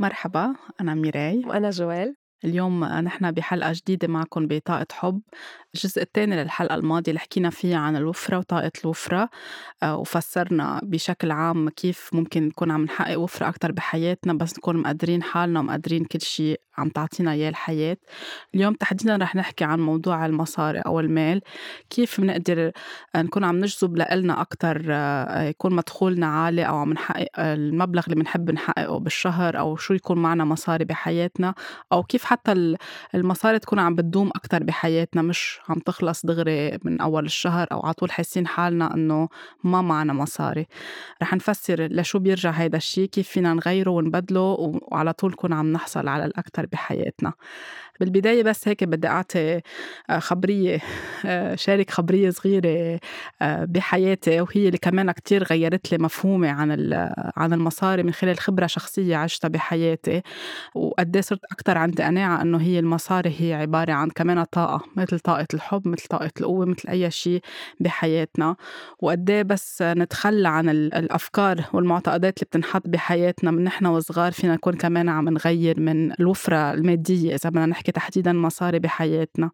مرحبا أنا ميراي. وأنا جوال. اليوم نحن بحلقة جديدة معكم بطاقة حب. الجزء الثاني للحلقة الماضية اللي حكينا فيها عن الوفرة وطاقة الوفرة آه، وفسرنا بشكل عام كيف ممكن نكون عم نحقق وفرة أكتر بحياتنا بس نكون مقدرين حالنا ومقدرين كل شيء عم تعطينا إياه الحياة. اليوم تحديدا رح نحكي عن موضوع المصاري أو المال كيف بنقدر نكون عم نجذب لإلنا أكتر آه، يكون مدخولنا عالي أو عم نحقق المبلغ اللي بنحب نحققه بالشهر أو شو يكون معنا مصاري بحياتنا أو كيف حتى المصاري تكون عم بتدوم أكتر بحياتنا مش عم تخلص دغري من أول الشهر أو على طول حاسين حالنا إنه ما معنا مصاري. رح نفسر لشو بيرجع هيدا الشيء كيف فينا نغيره ونبدله وعلى طول نكون عم نحصل على الأكثر بحياتنا. بالبداية بس هيك بدي أعطي آه، خبرية آه، شارك خبرية صغيرة آه، بحياتي وهي اللي كمان كتير غيرت لي مفهومي عن عن المصاري من خلال خبرة شخصية عشتها بحياتي. وقد إيه صرت أكثر عندي قناعة إنه هي المصاري هي عبارة عن كمان طاقة مثل طاقة الحب مثل طاقة القوة مثل أي شيء بحياتنا. وقد إيه بس نتخلى عن الأفكار والمعتقدات اللي بتنحط بحياتنا من نحن وصغار فينا نكون كمان عم نغير من الوفرة المادية إذا بدنا نحكي تحديدا مصاري بحياتنا.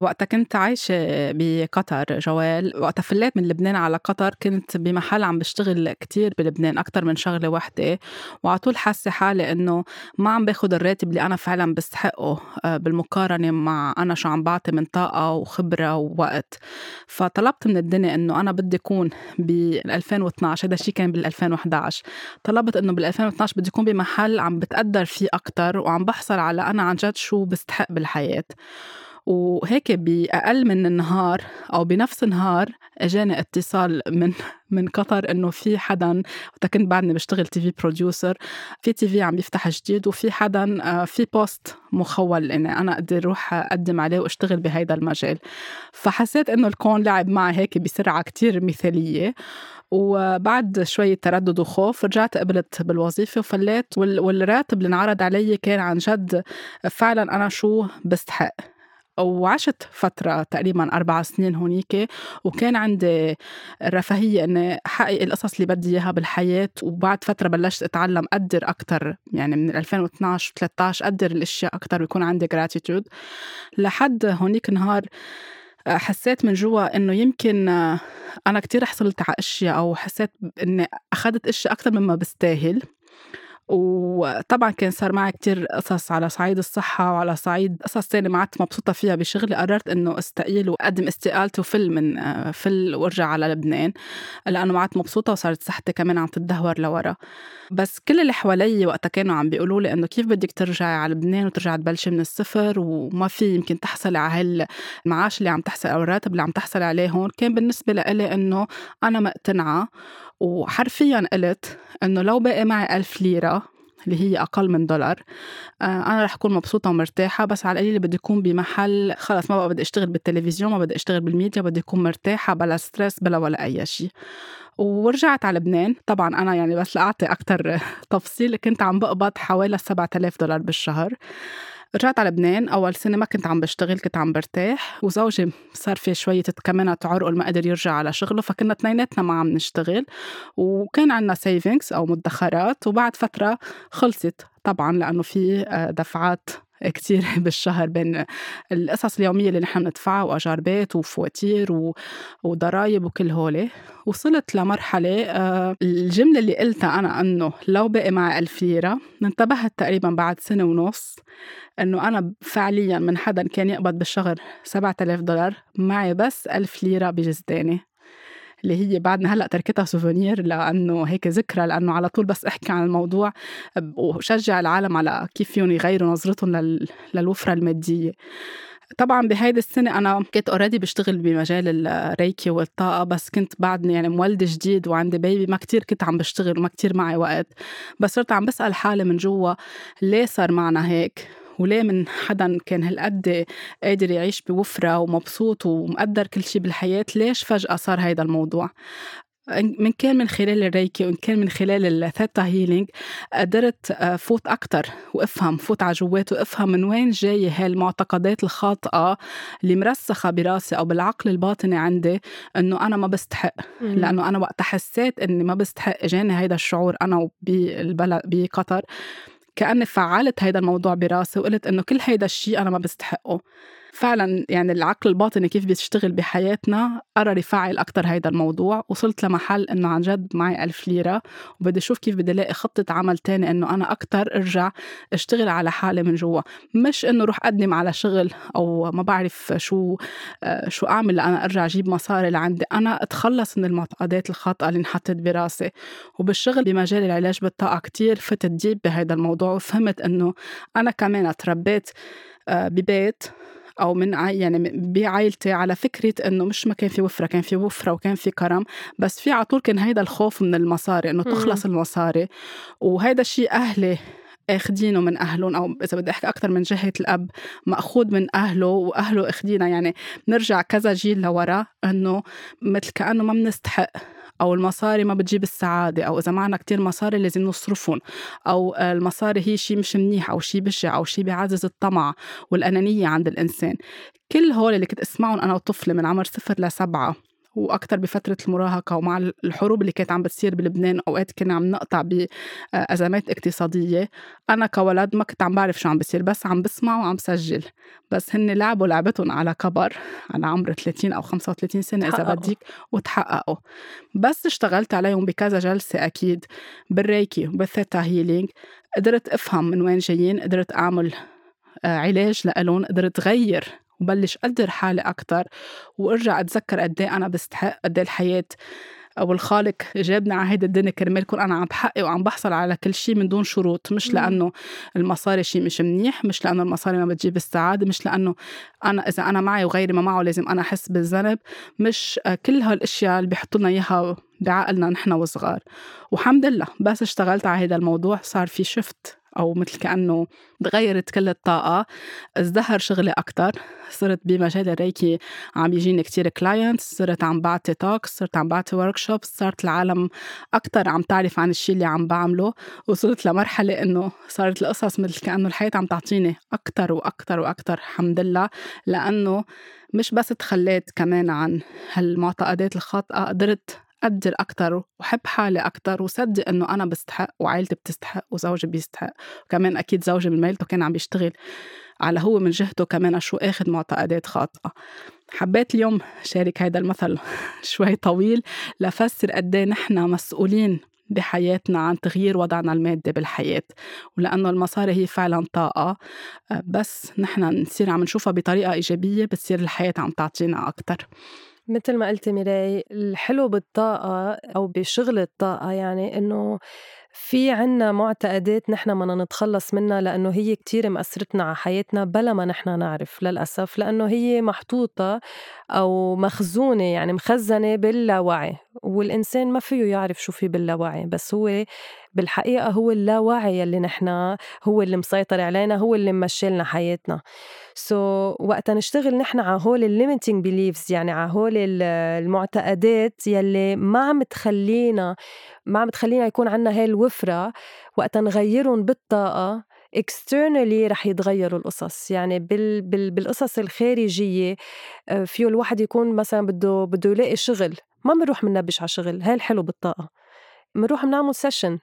وقتها كنت عايشة بقطر جوال. وقتها فليت من لبنان على قطر كنت بمحل عم بشتغل كتير بلبنان أكتر من شغلة وحدة. وعلى طول حاسة حالي إنه ما عم باخد الراتب اللي أنا فعلا بستحقه آه، بالمقارنة مع أنا شو عم بعطي من طاقة وخبرة ووقت. فطلبت من الدنيا إنه أنا بدي أكون بال 2012 هذا الشيء كان بال 2011 طلبت إنه بال 2012 بدي أكون بمحل عم بتقدر فيه أكتر وعم بحصل على أنا عن جد شو بستحق بالحياة. وهيك بأقل من النهار أو بنفس النهار أجاني اتصال من من قطر إنه في حدا وقت كنت بعدني بشتغل TV producer في TV عم يفتح جديد وفي حدا آه، في post مخول إني أنا أقدر أروح أقدم عليه وأشتغل بهيدا المجال. فحسيت إنه الكون لعب معي هيك بسرعة كتير مثالية وبعد شوية تردد وخوف رجعت قبلت بالوظيفة وفليت والراتب اللي انعرض علي كان عن جد فعلا أنا شو بستحق. وعشت فترة تقريبا أربع سنين هونيك وكان عندي الرفاهية إني أحقق القصص اللي بدي إياها بالحياة. وبعد فترة بلشت أتعلم أقدر أكتر يعني من 2012 13 أقدر الأشياء أكتر ويكون عندي جراتيتود لحد هونيك نهار حسيت من جوا إنه يمكن أنا كتير حصلت على أشياء أو حسيت إني أخذت أشياء أكتر مما بستاهل. وطبعا كان صار معي كتير قصص على صعيد الصحة وعلى صعيد قصص تانية ما عدت مبسوطة فيها بشغلي. قررت إنه أستقيل وأقدم استقالتي وفل من فل وارجع على لبنان. لأنه ما عدت مبسوطة وصارت صحتي كمان عم تتدهور لورا. بس كل اللي حوالي وقتها كانوا عم بيقولوا لي إنه كيف بدك ترجعي على لبنان وترجعي تبلشي من الصفر؟ وما في يمكن تحصلي على هالمعاش اللي عم تحصل أو الراتب اللي عم تحصلي عليه هون. كان بالنسبة لإلي إنه أنا مقتنعة وحرفيا قلت إنه لو باقي معي ألف ليرة اللي هي أقل من دولار آه، أنا رح أكون مبسوطة ومرتاحة بس على القليل بدي أكون بمحل خلص ما بقى بدي أشتغل بالتلفزيون ما بدي أشتغل بالميديا بدي أكون مرتاحة بلا stress بلا ولا أي شيء. ورجعت على لبنان طبعا أنا يعني بس لأعطي أكتر تفصيل كنت عم بقبض حوالي 7000 دولار بالشهر. رجعت على لبنان أول سنة ما كنت عم بشتغل كنت عم برتاح وزوجي صار في شوية كمان عرق ما قدر يرجع على شغله فكنا اثنيناتنا ما عم نشتغل وكان عنا سيفنجز أو مدخرات وبعد فترة خلصت طبعا لأنه في آه، دفعات كتير بالشهر بين القصص اليومية اللي نحن بندفعها وأجار بيت وفواتير وضرايب وكل هولي. وصلت لمرحلة آه، الجملة اللي قلتها أنا أنه لو بقي معي ألف ليرة انتبهت تقريبا بعد سنة ونص أنه أنا فعليا من حدا كان يقبض بالشهر سبعة آلاف دولار معي بس ألف ليرة بجزداني. اللي هي بعدنا هلأ تركتها سوفونير لأنه هيك ذكرى لأنه على طول بس أحكي عن الموضوع وشجع العالم على كيف فيهم يغيروا نظرتهم للوفرة المادية. طبعا بهيدي السنة أنا كنت already بشتغل بمجال الريكي والطاقة بس كنت بعدني يعني مولدة جديد وعندي baby ما كتير كنت عم بشتغل وما كتير معي وقت. بس صرت عم بسأل حالي من جوا ليه صار معنا هيك؟ وليه من حدا كان هالقد قادر يعيش بوفرة ومبسوط ومقدر كل شيء بالحياة؟ ليش فجأة صار هيدا الموضوع؟ إن كان من خلال الريكي وإن كان من خلال ال theta healing قدرت آه، فوت أكتر وأفهم فوت على جوات وأفهم من وين جاية هالمعتقدات الخاطئة اللي مرسخة براسي أو بالعقل الباطني عندي إنه أنا ما بستحق. لأنه أنا وقت حسيت إني ما بستحق إجاني هيدا الشعور أنا بالبلد بقطر. كأني فعلت هيدا الموضوع براسي وقلت إنه كل هيدا الشيء أنا ما بستحقه. فعلا يعني العقل الباطني كيف بيشتغل بحياتنا قرر يفعل أكتر هيدا الموضوع وصلت لمحل إنه عن جد معي ألف ليرة وبدي أشوف كيف بدي ألاقي خطة عمل تاني إنه أنا أكتر أرجع أشتغل على حالي من جوا. مش إنه روح أقدم على شغل أو ما بعرف شو آه، شو أعمل لأنا أرجع أجيب مصاري لعندي. أنا أتخلص من المعتقدات الخاطئة اللي انحطت براسي وبالشغل بمجال العلاج بالطاقة كتير فتت ديب بهيدا الموضوع وفهمت إنه أنا كمان تربيت آه، ببيت أو من يعني بعائلتي على فكرة إنه مش ما كان في وفرة كان في وفرة وكان في كرم بس في على طول كان هيدا الخوف من المصاري إنه تخلص المصاري. وهيدا الشيء أهلي أخدينه من أهلهم أو إذا بدي أحكي أكثر من جهة الأب مأخوذ من أهله وأهله أخدينا. يعني نرجع كذا جيل لورا إنه مثل كأنه ما بنستحق أو المصاري ما بتجيب السعادة أو إذا معنا كتير مصاري لازم نصرفهم أو المصاري هي شيء مش منيح أو شيء بشع أو شيء بيعزز الطمع والأنانية عند الإنسان. كل هول اللي كنت أسمعهم أنا وطفلة من عمر صفر لسبعة. وأكثر بفترة المراهقة ومع الحروب اللي كانت عم بتصير بلبنان أوقات كنا عم نقطع بازمات اقتصادية. أنا كولد ما كنت عم بعرف شو عم بصير بس عم بسمع وعم بسجل بس هن لعبوا لعبتهم على كبر على عمر 30 أو 35 سنة إذا بدك وتحققوا. بس اشتغلت عليهم بكذا جلسة أكيد بالريكي وبال theta healing قدرت أفهم من وين جايين قدرت أعمل آه، علاج لإلهم قدرت غير وبلش قدر حالي أكتر وأرجع أتذكر قد إيه أنا بستحق قد إيه الحياة أو الخالق جابني على هيدي الدنيا كرمال كون أنا عم بحقق وعم بحصل على كل شيء من دون شروط. مش لأنه المصاري شيء مش منيح مش لأنه المصاري ما بتجيب السعادة مش لأنه أنا إذا أنا معي وغيري ما معه لازم أنا أحس بالذنب. مش كل هالأشياء اللي بيحطوا لنا إياها بعقلنا نحن وصغار. وحمد لله بس اشتغلت على هذا الموضوع صار في شفت أو مثل كأنه تغيرت كل الطاقة. ازدهر شغلي أكتر. صرت بمجال الريكي عم يجيني كتير clients صرت عم بعطي talks صرت عم بعطي work صارت العالم أكتر عم تعرف عن الشيء اللي عم بعمله. وصلت لمرحلة إنه صارت القصص مثل كأنه الحياة عم تعطيني أكتر وأكتر وأكتر الحمد لله. لأنه مش بس تخليت كمان عن هالمعتقدات الخاطئة قدرت قدر أكتر وحب حالي أكتر وصدق إنه أنا بستحق وعائلتي بتستحق وزوجي بيستحق. وكمان أكيد زوجي من ميلته كان عم بيشتغل على هو من جهته كمان شو اخذ معتقدات خاطئة. حبيت اليوم شارك هذا المثل شوي طويل لفسر قد إيه نحن مسؤولين بحياتنا عن تغيير وضعنا المادي بالحياة ولأنه المصاري هي فعلا طاقة. بس نحن نصير عم نشوفها بطريقة إيجابية بتصير الحياة عم تعطينا أكتر. مثل ما قلتي ميراي الحلو بالطاقة أو بشغل الطاقة يعني إنه في عنا معتقدات نحن بدنا نتخلص منها لأنه هي كتير مأثرتنا على حياتنا بلا ما نحن نعرف للأسف لأنه هي محطوطة أو مخزونة يعني مخزنة باللاوعي. والإنسان ما فيه يعرف شو في باللاوعي بس هو بالحقيقة هو اللاوعي اللي نحن هو اللي مسيطر علينا هو اللي ممشي حياتنا. so, وقتا نشتغل نحن على هول ال limiting beliefs يعني على هول المعتقدات يلي ما عم تخلينا ما عم تخلينا يكون عنا هاي الوفرة وقتا نغيرهم بالطاقة externally رح يتغيروا القصص. يعني بال بال بالقصص الخارجية آه، فيه الواحد يكون مثلا بده بده يلاقي شغل. ما بنروح منبش على شغل هاي الحلو بالطاقة. بنروح بنعمل session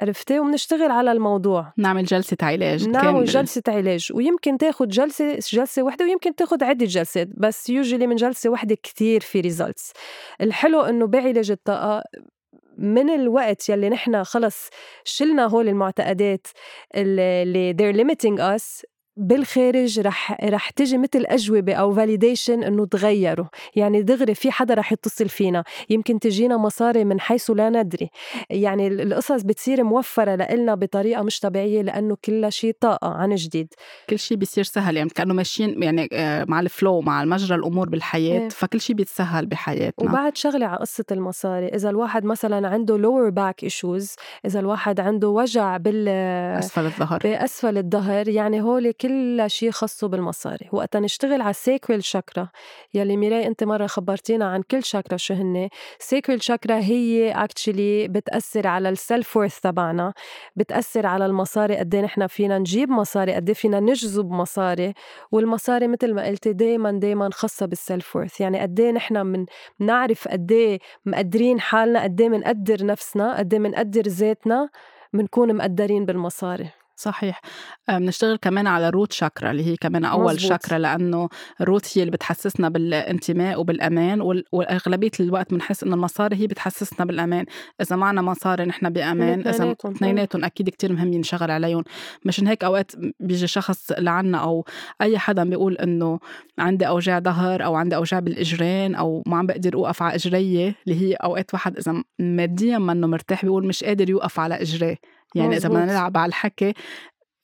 عرفتي؟ وبنشتغل على الموضوع. نعمل جلسة علاج نعمل كامل. جلسة علاج. ويمكن تاخد جلسة جلسة واحدة ويمكن تاخد عدة جلسات بس usually من جلسة واحدة كتير في results الحلو إنه بعلاج الطاقة من الوقت يلي نحن خلص شلنا هول المعتقدات اللي they're limiting us بالخارج رح رح تجي مثل أجوبة أو validation إنه تغيروا. يعني دغري في حدا رح يتصل فينا. يمكن تجينا مصاري من حيث لا ندري. يعني القصص بتصير موفرة لنا بطريقة مش طبيعية لأنه كل شيء طاقة عن جديد. كل شيء بيصير سهل. يعني كأنه ماشيين يعني آه، مع ال flow مع مجرى الأمور بالحياة. إيه. فكل شيء بيتسهل بحياتنا. وبعد شغلة على قصة المصاري. إذا الواحد مثلا عنده lower back issues إذا الواحد عنده وجع بال أسفل الظهر. بأسفل الظهر يعني هول كل شيء خاصه بالمصاري. وقتا نشتغل على ال sacral chakra يلي ميراي أنت مرة خبرتينا عن كل شاكرا شو هن sacral chakra هي actually بتأثر على ال self worth تبعنا بتأثر على المصاري قد إيه نحن فينا نجيب مصاري قد إيه فينا نجذب مصاري. والمصاري مثل ما قلتي دائما دائما خاصة بالسيلف وورث يعني قد إيه نحن من بنعرف قد مقدرين حالنا قد بنقدر نفسنا قد بنقدر ذاتنا بنكون مقدرين بالمصاري. صحيح. بنشتغل كمان على الروت شاكرا اللي هي كمان أول مزبوط. شاكرا لأنه الروت هي اللي بتحسسنا بالانتماء وبالأمان وأغلبية الوقت بنحس إنه المصاري هي بتحسسنا بالأمان. إذا معنا مصاري نحن بأمان إذا اثنيناتهم أكيد كتير مهم ينشغل عليهم. مشان هيك أوقات بيجي شخص لعنا أو أي حدا بيقول إنه عندي أوجاع ظهر أو عندي أوجاع بالإجرين أو ما عم بقدر أوقف على اجري اللي هي أوقات واحد إذا ماديا منه مرتاح بيقول مش قادر يوقف على اجريه يعني إذا بدنا نلعب على الحكي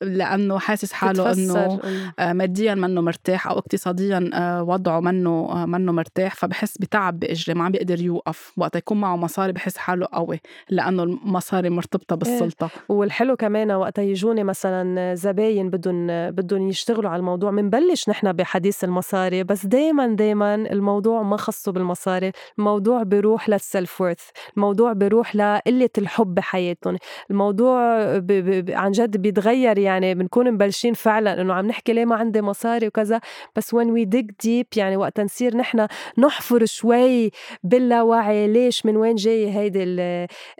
لأنه حاسس حاله إنه آه، ماديا منه مرتاح أو اقتصاديا آه، وضعه منه آه، منه مرتاح فبحس بتعب بإجري ما عم بيقدر يوقف وقت يكون معه مصاري بحس حاله قوي لأنه المصاري مرتبطة إيه. بالسلطة إيه. والحلو كمان وقت يجوني مثلا زباين بدهم بدهم يشتغلوا على الموضوع بنبلش نحن بحديث المصاري بس دائما دائما الموضوع ما خصه بالمصاري الموضوع بيروح للسلف وورث الموضوع بيروح لقلة الحب بحياتهم الموضوع ب... ب... عن جد بيتغير يعني يعني بنكون مبلشين فعلا إنه عم نحكي ليه ما عندي مصاري وكذا بس when we dig deep يعني وقت نصير نحن نحفر شوي باللاوعي ليش من وين جاي هيدي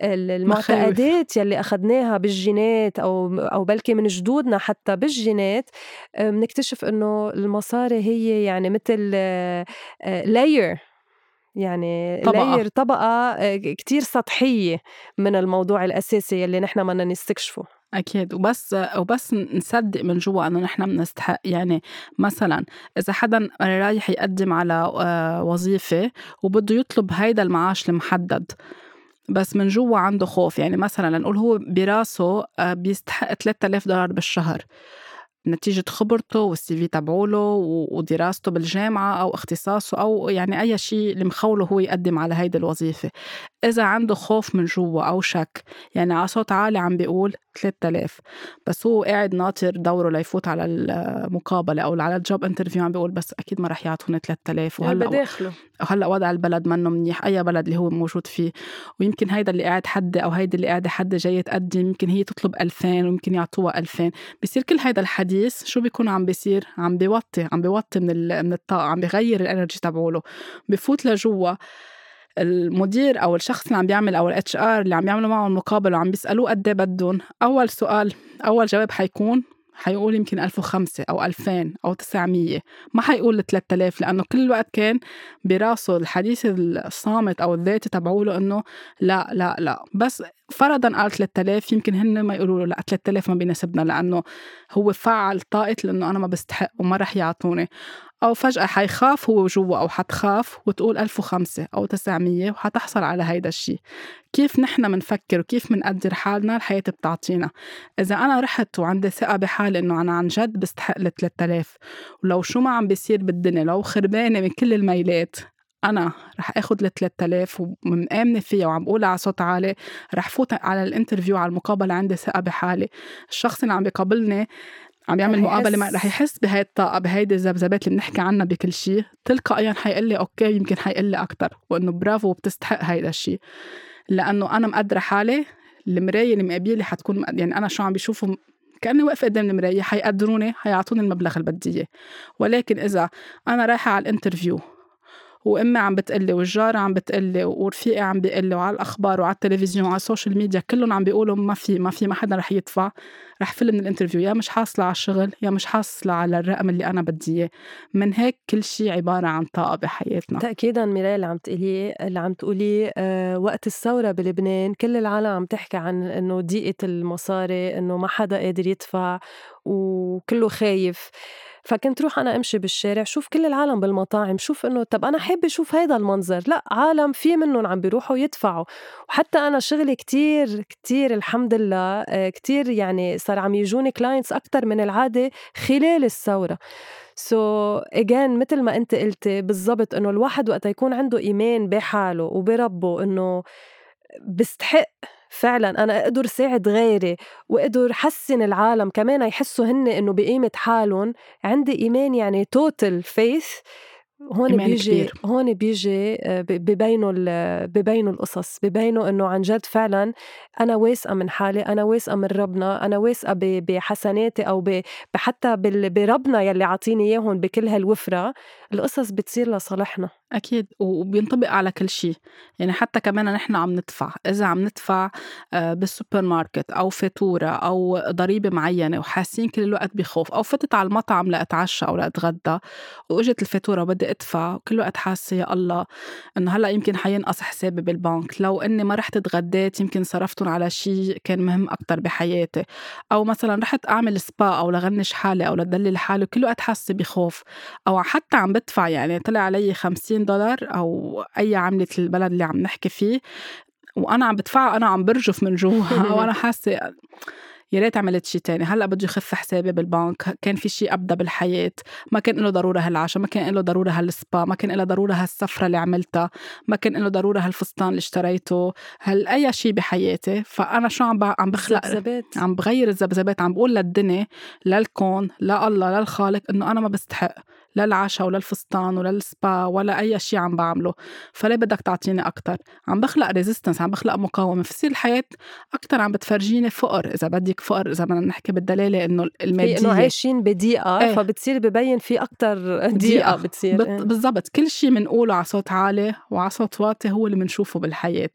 المعتقدات يلي أخذناها بالجينات أو أو بلكي من جدودنا حتى بالجينات بنكتشف إنه المصاري هي يعني مثل لاير آه، يعني طبقة. لاير طبقة آه، كتير سطحية من الموضوع الأساسي يلي نحن بدنا نستكشفه. أكيد. وبس وبس نصدق من جوا إنه نحن بنستحق يعني مثلا إذا حدا رايح يقدم على آه، وظيفة وبده يطلب هيدا المعاش المحدد بس من جوا عنده خوف. يعني مثلا لنقول هو براسه آه، بيستحق 3000 دولار بالشهر. نتيجة خبرته والسي في تبعوله ودراسته بالجامعة أو اختصاصه أو يعني أي شيء اللي مخوله هو يقدم على هيدي الوظيفة. إذا عنده خوف من جوا أو شك يعني على صوت عالي عم بيقول 3000 بس هو قاعد ناطر دوره ليفوت على المقابلة أو على ال job interview عم بيقول بس أكيد ما رح يعطوني 3000 وهلأ بداخله. وهلأ وضع البلد منه منيح أي بلد اللي هو موجود فيه. ويمكن هيدا اللي قاعد حد أو هيدي اللي قاعدة حد جاية تقدم يمكن هي تطلب 2000 ويمكن يعطوها 2000 بصير كل هيدا الحديث شو بيكون عم بيصير؟ عم بيوطي عم بيوطي من من الطاقة عم بيغير ال energy تبعوله. بفوت لجوا المدير أو الشخص اللي عم بيعمل أو ال HR اللي عم يعملوا معه المقابله وعم بيسألوه قد إيه بدهم أول سؤال أول جواب حيكون حيقول يمكن 1005 أو 2000 أو 900 ما حيقول 3000 لأنه كل الوقت كان براسه الحديث الصامت أو الذاتي تبعوله إنه لا لا لا بس فرضا قال 3000 يمكن هن ما يقولوا له لا 3000 ما بيناسبنا لأنه هو فعل طاقة لأنه أنا ما بستحق وما رح يعطوني. أو فجأة حيخاف هو جوا أو حتخاف وتقول 1005 أو 900 وحتحصل على هيدا الشيء كيف نحن منفكر وكيف منقدر حالنا؟ الحياة بتعطينا. إذا أنا رحت وعندي ثقة بحالي إنه أنا عن جد بستحق ال 3000 ولو شو ما عم بيصير بالدنيا لو خربانة من كل الميلات أنا رح آخد ال 3000 ومآمنة فيها وعم بقولها على صوت عالي رح فوت على ال interview على المقابلة عندي ثقة بحالي. الشخص اللي عم بيقابلني عم يعمل مقابلة ما رح يحس بهاي الطاقة بهيدي الذبذبات اللي بنحكي عنها بكل شيء تلقائيا حيقول لي okay يمكن حيقول لي أكثر وإنه برافو وبتستحق هيدا الشيء لأنه أنا مقدرة حالي المراية اللي مقابلي حتكون يعني أنا شو عم بشوفه كأني واقفة قدام المراية حيقدروني حيعطوني المبلغ اللي بدي إياه. ولكن إذا أنا رايحة على ال interview وامي عم بتقلي والجارة عم بتقلي ورفيقي عم بيقلي وعلى الأخبار وعلى التلفزيون وعلى ال social media كلهم عم بيقولوا ما في ما في ما حدا رح يدفع. رح فل من ال interview يا مش حاصلة على الشغل يا مش حاصلة على الرقم اللي أنا بدي إياه. من هيك كل شيء عبارة عن طاقة بحياتنا. تاكيدا ميراي اللي عم تقولي اللي عم تقولي آه وقت الثورة بلبنان كل العالم عم تحكي عن إنه ضيقة المصاري إنه ما حدا قادر يدفع وكله خايف. فكنت روح أنا أمشي بالشارع شوف كل العالم بالمطاعم شوف إنه طب أنا حابة أشوف هيدا المنظر لا عالم في منهم عم بيروحوا يدفعوا. وحتى أنا شغلي كتير كتير الحمد لله آه، كتير يعني صار عم يجوني كلاينتس أكتر من العادة خلال الثورة. so, اجين مثل ما أنت قلتي بالضبط إنه الواحد وقت يكون عنده إيمان بحاله وبربه إنه بستحق فعلا أنا أقدر ساعد غيري وأقدر حسن العالم كمان يحسوا هن إنه بقيمة حالهم عندي إيمان يعني total faith هون بيجي كبير. هون بيجي آه، ببينوا ببينوا القصص ببينوا إنه عن جد فعلا أنا واثقة من حالي أنا واثقة من ربنا أنا واثقة بحسناتي أو حتى بربنا يلي عاطيني اياهم بكل هالوفرة. القصص بتصير لصالحنا. أكيد وبينطبق على كل شيء. يعني حتى كمان نحن عم ندفع إذا عم ندفع آه، بالسوبر ماركت أو فاتورة أو ضريبة معينة وحاسين كل الوقت بخوف أو فتت على المطعم لأتعشى أو لأتغدى وإجت الفاتورة وبدي أدفع وكل وقت حاسة يا الله إنه هلأ يمكن حينقص حسابي بالبنك. لو إني ما رحت اتغديت يمكن صرفتهم على شيء كان مهم أكتر بحياتي. أو مثلا رحت أعمل سبا أو لغنش حالي أو لدلل حالي وكل وقت حاسة بخوف أو حتى عم بدفع يعني طلع علي 50 دولار أو أي عملة البلد اللي عم نحكي فيه وأنا عم بدفعها أنا عم برجف من جوا وأنا حاسة يا ريت عملت شيء تاني. هلأ بده يخف حسابي بالبنك كان في شيء ابدا بالحياة ما كان له ضرورة هالعشاء ما كان له ضرورة هالسبا ما كان له ضرورة هالسفرة اللي عملتها ما كان له ضرورة هالفستان اللي اشتريته هل أي شيء بحياتي. فأنا شو عم عم بخلق ذبذبات. عم بغير الذبذبات عم بقول للدنيا للكون لله للخالق إنه أنا ما بستحق. لا العشاء ولا الفستان ولا السبا ولا أي شيء عم بعمله. فليه بدك تعطيني أكثر عم بخلق resistance عم بخلق مقاومة. فصير الحياة أكثر عم بتفرجيني فقر. إذا بدك فقر إذا بدنا نحكي بالدلاله إنه الماديه إنه عايشين بضيقه إيه؟ فبتصير ببين في أكثر ضيقه بتصير. بت... إيه؟ بالضبط. كل شيء بنقوله على صوت عالي وعلى صوت واطي هو اللي بنشوفه بالحياة.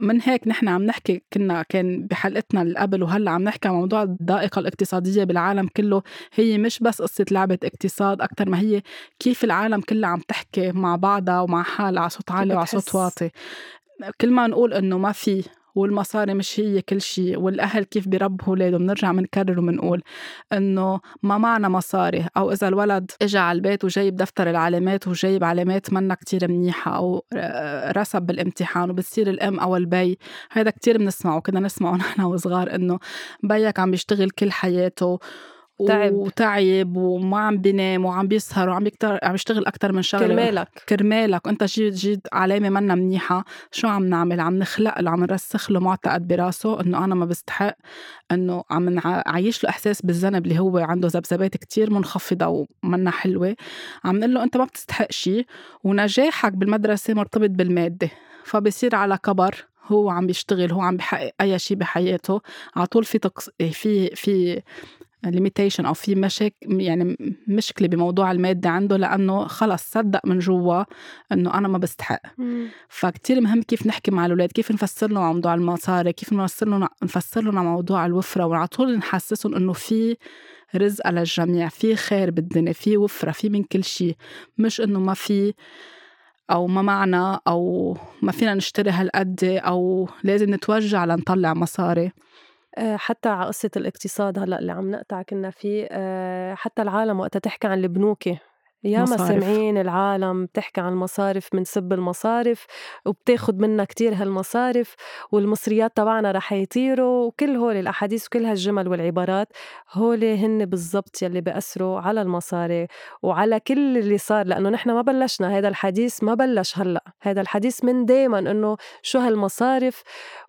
من هيك نحن عم نحكي كنا كان بحلقتنا اللي قبل وهلأ عم نحكي عن موضوع الضائقه الاقتصادية بالعالم كله. هي مش بس قصة لعبة اقتصاد أكثر ما هي كيف العالم كلها عم تحكي مع بعضها ومع حالها على صوت عالي وعلى صوت واطي. كل ما نقول إنه ما في والمصاري مش هي كل شيء والأهل كيف بيربوا أولادهم بنرجع بنكرر وبنقول إنه ما معنا مصاري أو إذا الولد إجا على البيت وجايب دفتر العلامات وجايب علامات منا كتير منيحة أو رسب بالامتحان وبتصير الأم أو البي. هذا كتير بنسمعه كنا نسمعه نحن وصغار إنه بيك عم بيشتغل كل حياته تعب وتعب وما عم بينام وعم بيسهر وعم يكتر عم يشتغل أكثر من شغلة. كرمالك. كرمالك. وأنت جيت جيت علامة منا منيحة. شو عم نعمل؟ عم نخلق له عم نرسخ له معتقد براسه إنه أنا ما بستحق إنه عم نعيش له إحساس بالذنب اللي هو عنده ذبذبات كتير منخفضة ومنا حلوة. عم نقول له أنت ما بتستحق شيء ونجاحك بالمدرسة مرتبط بالمادة. فبصير على كبر هو عم بيشتغل هو عم بحقق أي شيء بحياته. على طول في تقص... في في ليميتيشن أو في مشاكل يعني مشكلة بموضوع المادة عنده لأنه خلص صدق من جوا إنه أنا ما بستحق. فكتير مهم كيف نحكي مع الأولاد كيف نفسر لهم موضوع المصاري كيف نفسر لهم نفسر لهم موضوع الوفرة وعلى طول نحسسهم إنه في رزق للجميع في خير بالدنيا في وفرة في من كل شيء مش إنه ما في أو ما معنا أو ما فينا نشتري هالقد أو لازم نتوجع لنطلع مصاري. حتى على قصة الاقتصاد هلأ اللي عم نقطع كنا فيه آه، حتى العالم وقتها تحكي عن البنوكة. ياما سامعين العالم بتحكي عن المصارف بنسب المصارف وبتاخد منا كتير هالمصارف والمصريات تبعنا رح يطيروا وكل هول الأحاديث وكل هالجمل والعبارات هول هن بالضبط يلي بأثروا على المصاري وعلى كل اللي صار لأنه نحن ما بلشنا هذا الحديث ما بلش هلأ. هذا الحديث من دايما إنه شو هالمصارف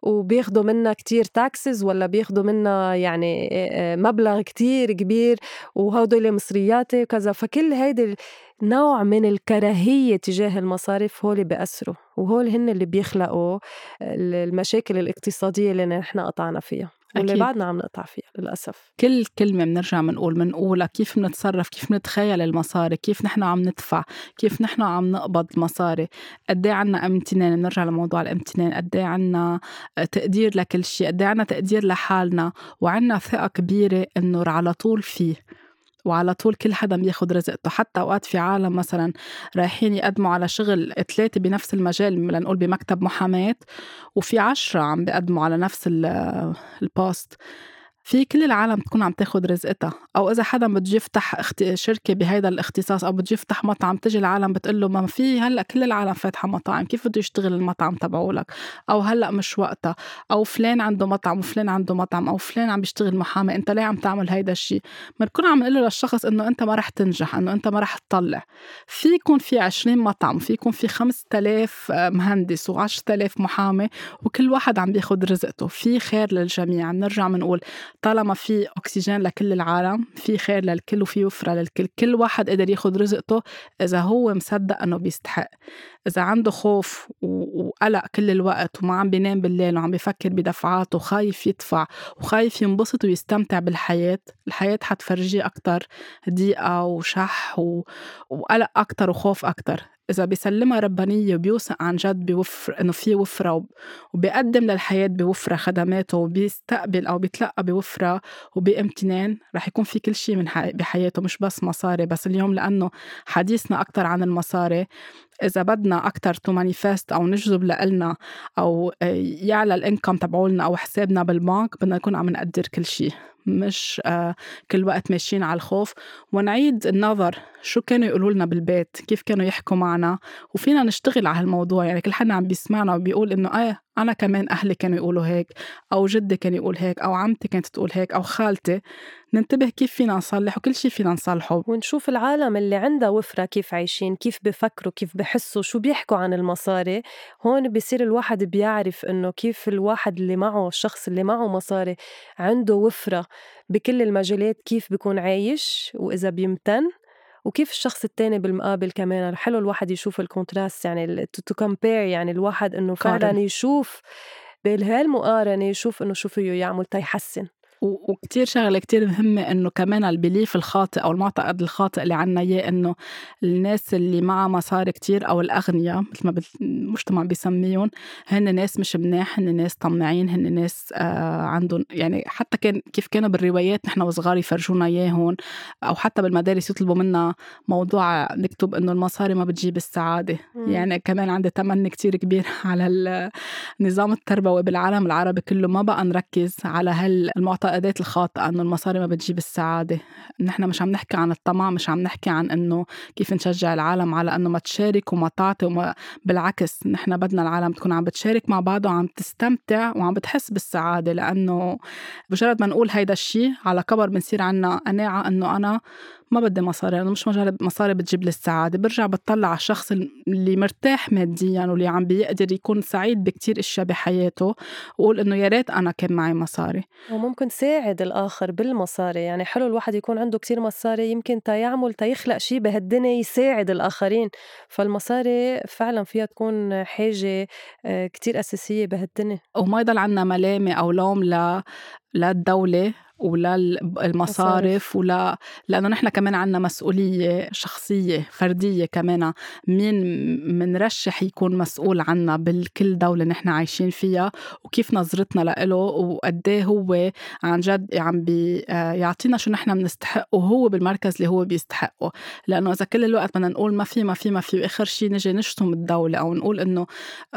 وبياخدوا منا كتير تاكسز ولا بياخدوا منا يعني مبلغ كتير كبير وهدول مصرياتي وكذا. فكل هيدي نوع من الكراهية تجاه المصارف هول بيأثروا وهول هن اللي بيخلقوا المشاكل الاقتصادية اللي نحن قطعنا فيها واللي أكيد. بعدنا عم نقطع فيها للأسف. كل كلمة بنرجع بنقول بنقولها كيف بنتصرف كيف بنتخيل المصاري كيف نحن عم ندفع كيف نحن عم نقبض مصاري قد إيه عنا أمتنان؟ بنرجع لموضوع الأمتنان قد إيه عنا تقدير لكل شيء قد إيه عنا تقدير لحالنا وعنا ثقة كبيرة إنه على طول فيه. وعلى طول كل حدا بياخد رزقته. حتى أوقات في عالم مثلا رايحين يقدموا على شغل ثلاثة بنفس المجال لنقول بمكتب محاماة وفي عشرة عم بيقدموا على نفس البوست في كل العالم تكون عم تاخد رزقتها أو إذا حدا بده يفتح شركة بهيدا الاختصاص أو بده يفتح مطعم تجي العالم بتقول له ما في هلأ كل العالم فاتحة مطاعم كيف بده يشتغل المطعم تبعولك؟ أو هلأ مش وقتها أو فلان عنده مطعم وفلان عنده مطعم أو فلان عم بيشتغل محامي أنت ليه عم تعمل هيدا الشيء بنكون عم نقول له للشخص إنه أنت ما رح تنجح إنه أنت ما رح تطلع. في يكون في 20 مطعم في يكون في 5000 مهندس و10000 محامي وكل واحد عم بياخد رزقته. في خير للجميع بنرجع بنقول طالما في أكسجين لكل العالم في خير للكل وفي وفرة للكل كل واحد قدر ياخد رزقته إذا هو مصدق أنه بيستحق. إذا عنده خوف وقلق كل الوقت وما عم بينام بالليل وعم بيفكر بدفعات وخايف يدفع وخايف ينبسط ويستمتع بالحياة الحياة حتفرجيه أكتر ضيقة وشح وقلق أكتر وخوف أكتر. إذا بيسلمها ربانية وبيوثق عن جد بوفر إنه في وفرة وبيقدم للحياة بوفرة خدماته وبيستقبل أو بيتلقى بوفرة وبامتنان رح يكون في كل شيء من بحياته مش بس مصاري. بس اليوم لأنه حديثنا أكتر عن المصاري. إذا بدنا أكتر to manifest أو نجذب لإلنا أو يعلى ال income تبعولنا أو حسابنا بالبنك بدنا نكون عم نقدر كل شيء مش آه، كل وقت ماشيين على الخوف. ونعيد النظر شو كانوا يقولوا لنا بالبيت؟ كيف كانوا يحكوا معنا؟ وفينا نشتغل على هالموضوع. يعني كل حدا عم بيسمعنا وبيقول إنه إيه أنا كمان أهلي كانوا يقولوا هيك أو جدي كان يقول هيك أو عمتي كانت تقول هيك أو خالتي. ننتبه كيف فينا نصلح وكل شيء فينا نصلحه. ونشوف العالم اللي عندها وفرة كيف عايشين كيف بفكروا كيف بحسوا شو بيحكوا عن المصاري. هون بصير الواحد بيعرف إنه كيف الواحد اللي معه الشخص اللي معه مصاري عنده وفرة بكل المجالات كيف بيكون عايش وإذا بيمتن. وكيف الشخص التاني بالمقابل كمان؟ حلو الواحد يشوف ال contrast يعني to compare يعني الواحد إنه فعلا يشوف بهالمقارنه يشوف إنه شو فيه يعمل تيحسن وكتير شغلة كتير مهمة إنه كمان ال belief الخاطئ أو المعتقد الخاطئ اللي عنا إياه إنه الناس اللي معها مصاري كتير أو الأغنياء مثل ما المجتمع بيسميهم هن ناس مش مناح هن ناس طماعين هن ناس آه عندهم يعني حتى كان كيف كانوا بالروايات نحن وصغار يفرجونا إياهم أو حتى بالمدارس يطلبوا منا موضوع نكتب إنه المصاري ما بتجيب السعادة م. يعني كمان عندي تمني كتير كبير على النظام التربوي بالعالم العربي كله ما بقى نركز على هالمعتقد المعتقدات الخاطئة إنه المصاري ما بتجيب السعادة. نحن مش عم نحكي عن الطمع مش عم نحكي عن إنه كيف نشجع العالم على إنه ما تشارك وما تعطي وما بالعكس نحن بدنا العالم تكون عم بتشارك مع بعض وعم تستمتع وعم بتحس بالسعادة. لأنه مجرد ما نقول هيدا الشيء على كبر بنصير عنا قناعة إنه أنا ما بدي مصاري أنا مش مجرد مصاري بتجيب لي السعادة برجع بتطلع على الشخص اللي مرتاح ماديا واللي عم بيقدر يكون سعيد بكتير إشياء بحياته وقول إنه يا ريت أنا كان معي مصاري. وممكن ساعد الآخر بالمصاري يعني حلو الواحد يكون عنده كتير مصاري يمكن تيعمل تيخلق شيء بهالدنيا يساعد الآخرين. فالمصاري فعلا فيها تكون حاجة آه، كتير أساسية بهالدنيا. وما يضل عنا ملامة أو لوم ل للدولة ولا المصارف ولا لأنه نحن كمان عندنا مسؤولية شخصية فردية كمان. مين منرشح يكون مسؤول عنا بالكل دولة نحن عايشين فيها؟ وكيف نظرتنا له وقد إيه هو عن جد عم بيعطينا شو نحن بنستحق وهو بالمركز اللي هو بيستحقه. لأنه إذا كل الوقت بدنا نقول ما في ما في ما في وآخر شيء نجي نشتم الدولة أو نقول إنه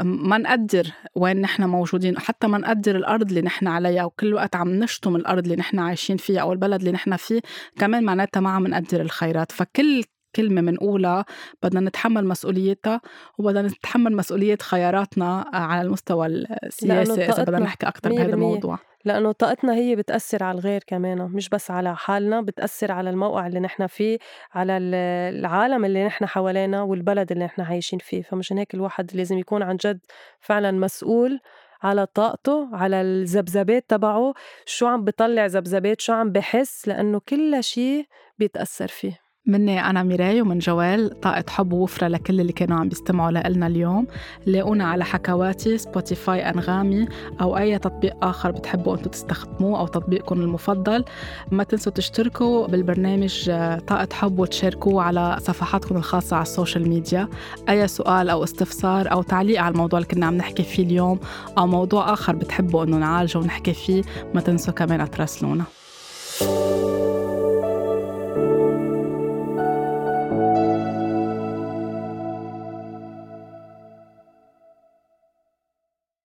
ما نقدر وين نحن موجودين حتى ما نقدر الأرض اللي نحن عليها وكل الوقت عم نشتم الأرض اللي نحن نحن عايشين فيها أو البلد اللي نحن فيه كمان معناتها ما عم نقدر الخيرات. فكل كلمة منقولها بدنا نتحمل مسؤوليتها وبدنا نتحمل مسؤولية خياراتنا على المستوى السياسي إذا بدنا نحكي أكثر بهذا الموضوع. لأنه طاقتنا هي بتأثر على الغير كمان مش بس على حالنا بتأثر على الموقع اللي نحن فيه على العالم اللي نحن حوالينا والبلد اللي نحن عايشين فيه. فمشان هيك الواحد لازم يكون عن جد فعلا مسؤول على طاقته على الذبذبات تبعه شو عم بطلع ذبذبات شو عم بحس لأنه كل شيء بيتأثر فيه. مني أنا ميراي ومن جوال طاقة حب ووفرة لكل اللي كانوا عم بيستمعوا لنا اليوم. لاقونا على حكواتي سبوتيفاي أنغامي أو أي تطبيق آخر بتحبوا أنتم تستخدموه أو تطبيقكم المفضل. ما تنسوا تشتركوا بالبرنامج آه، طاقة حب وتشاركوه على صفحاتكم الخاصة على ال social media. أي سؤال أو استفسار أو تعليق على الموضوع اللي كنا عم نحكي فيه اليوم أو موضوع آخر بتحبوا أنه نعالجه ونحكي فيه ما تنسوا كمان تراسلونا.